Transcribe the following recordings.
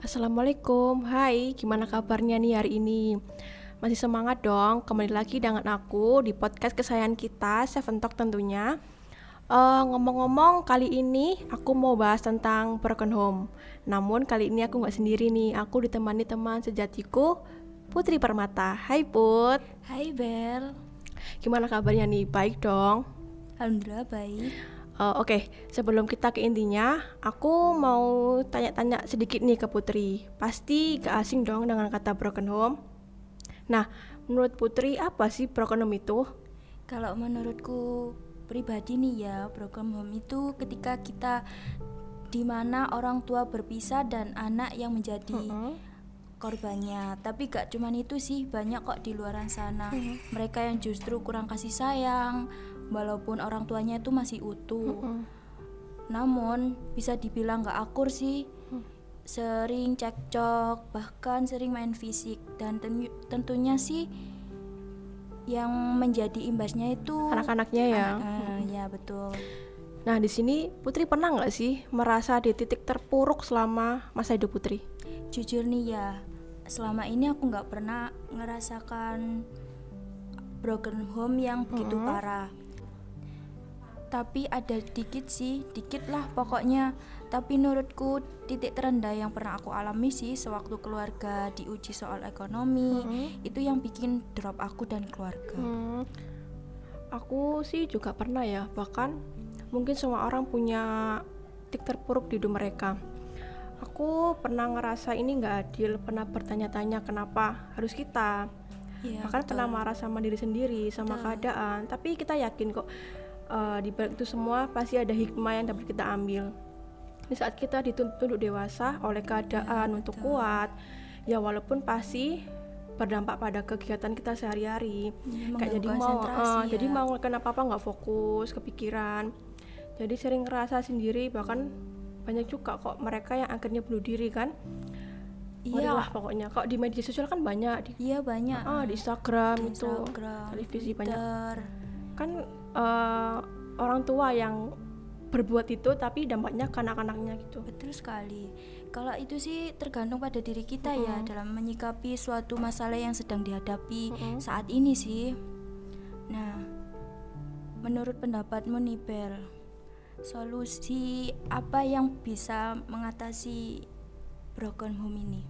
Assalamualaikum, hai gimana kabarnya nih hari ini? Masih semangat dong, kembali lagi dengan aku di podcast kesayangan kita, Seven Talk tentunya. Uh, Ngomong-ngomong, kali ini aku mau bahas tentang broken home. Namun kali ini aku nggak sendiri nih, aku ditemani teman sejatiku, Putri Permata. Hai Put. Hai Bel. Gimana kabarnya nih? Baik dong? Alhamdulillah baik Uh, Oke, okay. sebelum kita ke intinya, aku mau tanya-tanya sedikit nih ke Putri. Pasti gak asing dong dengan kata broken home. Nah, menurut Putri apa sih broken home itu? Kalau menurutku pribadi nih ya, broken home itu ketika kita di mana orang tua berpisah dan anak yang menjadi uh -uh. korbannya. Tapi gak cuman itu sih, banyak kok di luar sana. Mereka yang justru kurang kasih sayang, walaupun orang tuanya itu masih utuh. Mm -hmm. Namun bisa dibilang gak akur sih. Mm. Sering cekcok, bahkan sering main fisik dan tentunya sih yang menjadi imbasnya itu anak-anaknya ya. Anak, uh, ya betul. Nah di sini Putri pernah nggak sih merasa di titik terpuruk selama masa hidup Putri? Jujur nih ya, selama ini aku nggak pernah ngerasakan broken home yang begitu mm -hmm. parah tapi ada dikit sih dikit lah pokoknya tapi menurutku titik terendah yang pernah aku alami sih sewaktu keluarga diuji soal ekonomi hmm. itu yang bikin drop aku dan keluarga hmm. aku sih juga pernah ya bahkan mungkin semua orang punya titik terpuruk di hidup mereka aku pernah ngerasa ini nggak adil pernah bertanya-tanya kenapa harus kita ya, bahkan betul. pernah marah sama diri sendiri sama betul. keadaan tapi kita yakin kok uh, di balik itu semua pasti ada hikmah yang dapat kita ambil di saat kita dituntut dewasa oleh keadaan ya, untuk betul. kuat ya walaupun pasti berdampak pada kegiatan kita sehari-hari ya, kayak jadi mau uh, ya. jadi mau kenapa apa nggak fokus kepikiran jadi sering ngerasa sendiri bahkan banyak juga kok mereka yang akhirnya bunuh diri kan Iya lah pokoknya kok di media sosial kan banyak di Iya banyak. Ah, di Instagram, di Instagram itu televisi banyak. Kan uh, orang tua yang berbuat itu tapi dampaknya ke anak-anaknya gitu betul sekali kalau itu sih tergantung pada diri kita mm -hmm. ya dalam menyikapi suatu masalah yang sedang dihadapi mm -hmm. saat ini sih nah menurut pendapatmu nih Bel solusi apa yang bisa mengatasi broken home ini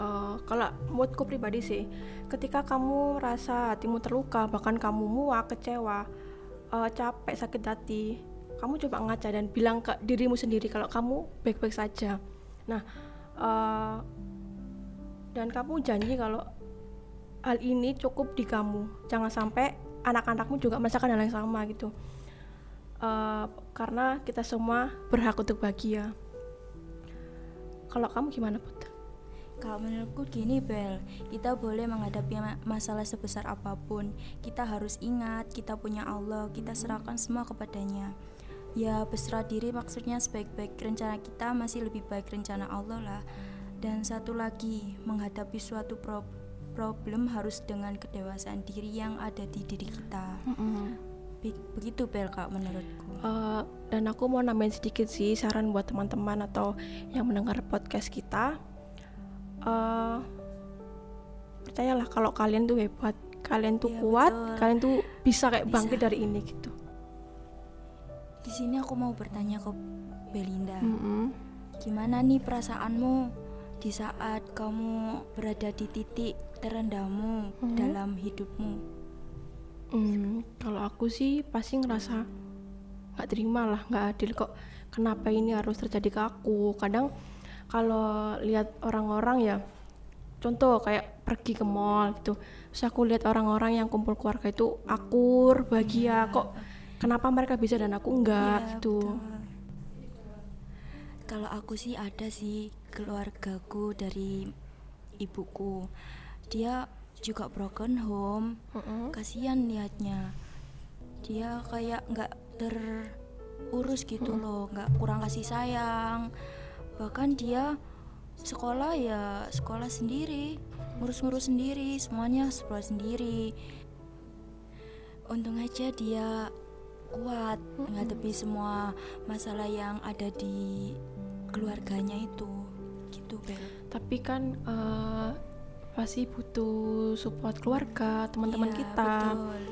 Uh, kalau moodku pribadi sih, ketika kamu rasa hatimu terluka, bahkan kamu muak, kecewa, uh, capek sakit hati kamu coba ngaca dan bilang ke dirimu sendiri kalau kamu baik-baik saja. Nah uh, dan kamu janji kalau hal ini cukup di kamu. Jangan sampai anak-anakmu juga merasakan hal yang sama gitu. Uh, karena kita semua berhak untuk bahagia. Kalau kamu gimana put kalau menurutku gini Bel, kita boleh menghadapi masalah sebesar apa pun. Kita harus ingat kita punya Allah, kita serahkan semua kepadanya. Ya berserah diri maksudnya sebaik-baik rencana kita masih lebih baik rencana Allah lah. Dan satu lagi, menghadapi suatu pro problem harus dengan kedewasaan diri yang ada di diri kita. Mm -hmm. Begitu Bel kak menurutku. Uh, dan aku mau nambahin sedikit sih saran buat teman-teman atau yang mendengar podcast kita uh, percayalah kalau kalian tuh hebat kalian tuh ya, kuat betul. kalian tuh bisa kayak bisa. bangkit dari ini gitu di sini aku mau bertanya ke Belinda mm -hmm. gimana nih perasaanmu di saat kamu berada di titik terendahmu mm -hmm. dalam hidupmu mm, kalau aku sih pasti ngerasa nggak terima lah nggak adil kok kenapa ini harus terjadi ke aku kadang kalau lihat orang-orang ya contoh kayak pergi ke mall gitu. Terus aku lihat orang-orang yang kumpul keluarga itu akur bahagia. Ya. kok kenapa mereka bisa dan aku enggak ya, gitu? kalau aku sih ada sih keluargaku dari ibuku. Dia juga broken home. Uh -uh. kasihan liatnya dia kayak nggak terurus gitu uh -uh. loh nggak kurang kasih sayang bahkan dia sekolah ya sekolah sendiri ngurus-ngurus sendiri semuanya sekolah sendiri. Untung aja dia kuat menghadapi semua masalah yang ada di keluarganya itu. Gitu Bel. Tapi kan uh, pasti butuh support keluarga teman-teman Iya, kita. betul.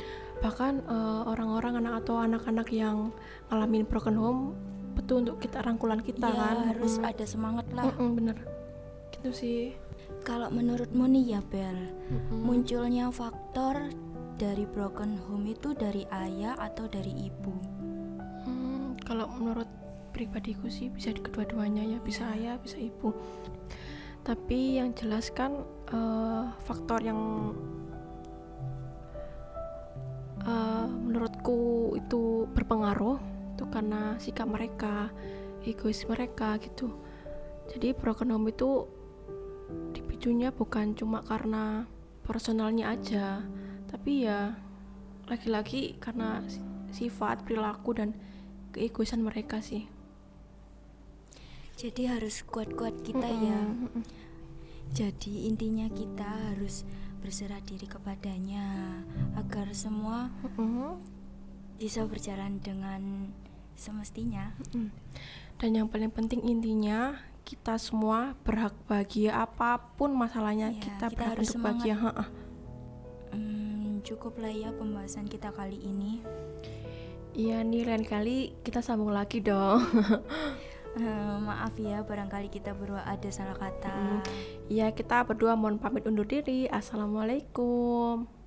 bahkan uh, orang-orang anak atau anak-anak yang ngalamin broken home betul untuk kita rangkulan kita Iya, kan? harus Mm. ada semangat lah. Mm-mm, bener. Gitu sih. Kalau menurutmu nih ya Bel Mm-mm. munculnya faktor dari broken home itu dari ayah atau dari ibu? Hmm, kalau menurut pribadiku sih bisa di kedua-duanya ya bisa ayah bisa ibu. Tapi yang jelas kan eh, faktor yang eh, menurutku itu berpengaruh itu karena sikap mereka egois mereka gitu jadi broken home itu dipicunya bukan cuma karena personalnya aja tapi ya lagi-lagi karena si- sifat perilaku dan keegoisan mereka sih jadi harus kuat-kuat kita ya Mm-mm, mm-mm. jadi intinya kita harus berserah diri kepadanya agar semua Mm-mm. bisa berjalan dengan semestinya. Mm. dan yang paling penting intinya kita semua berhak bahagia apa pun masalahnya Iya, kita, kita berhak harus untuk bahagia Ha-ha. Hmm, cukup lah ya pembahasan kita kali ini. Iya nih lain kali kita sambung lagi dong. Eh, maaf ya barangkali kita berdua ada salah kata. Iya kita berdua mohon pamit undur diri. Assalamualaikum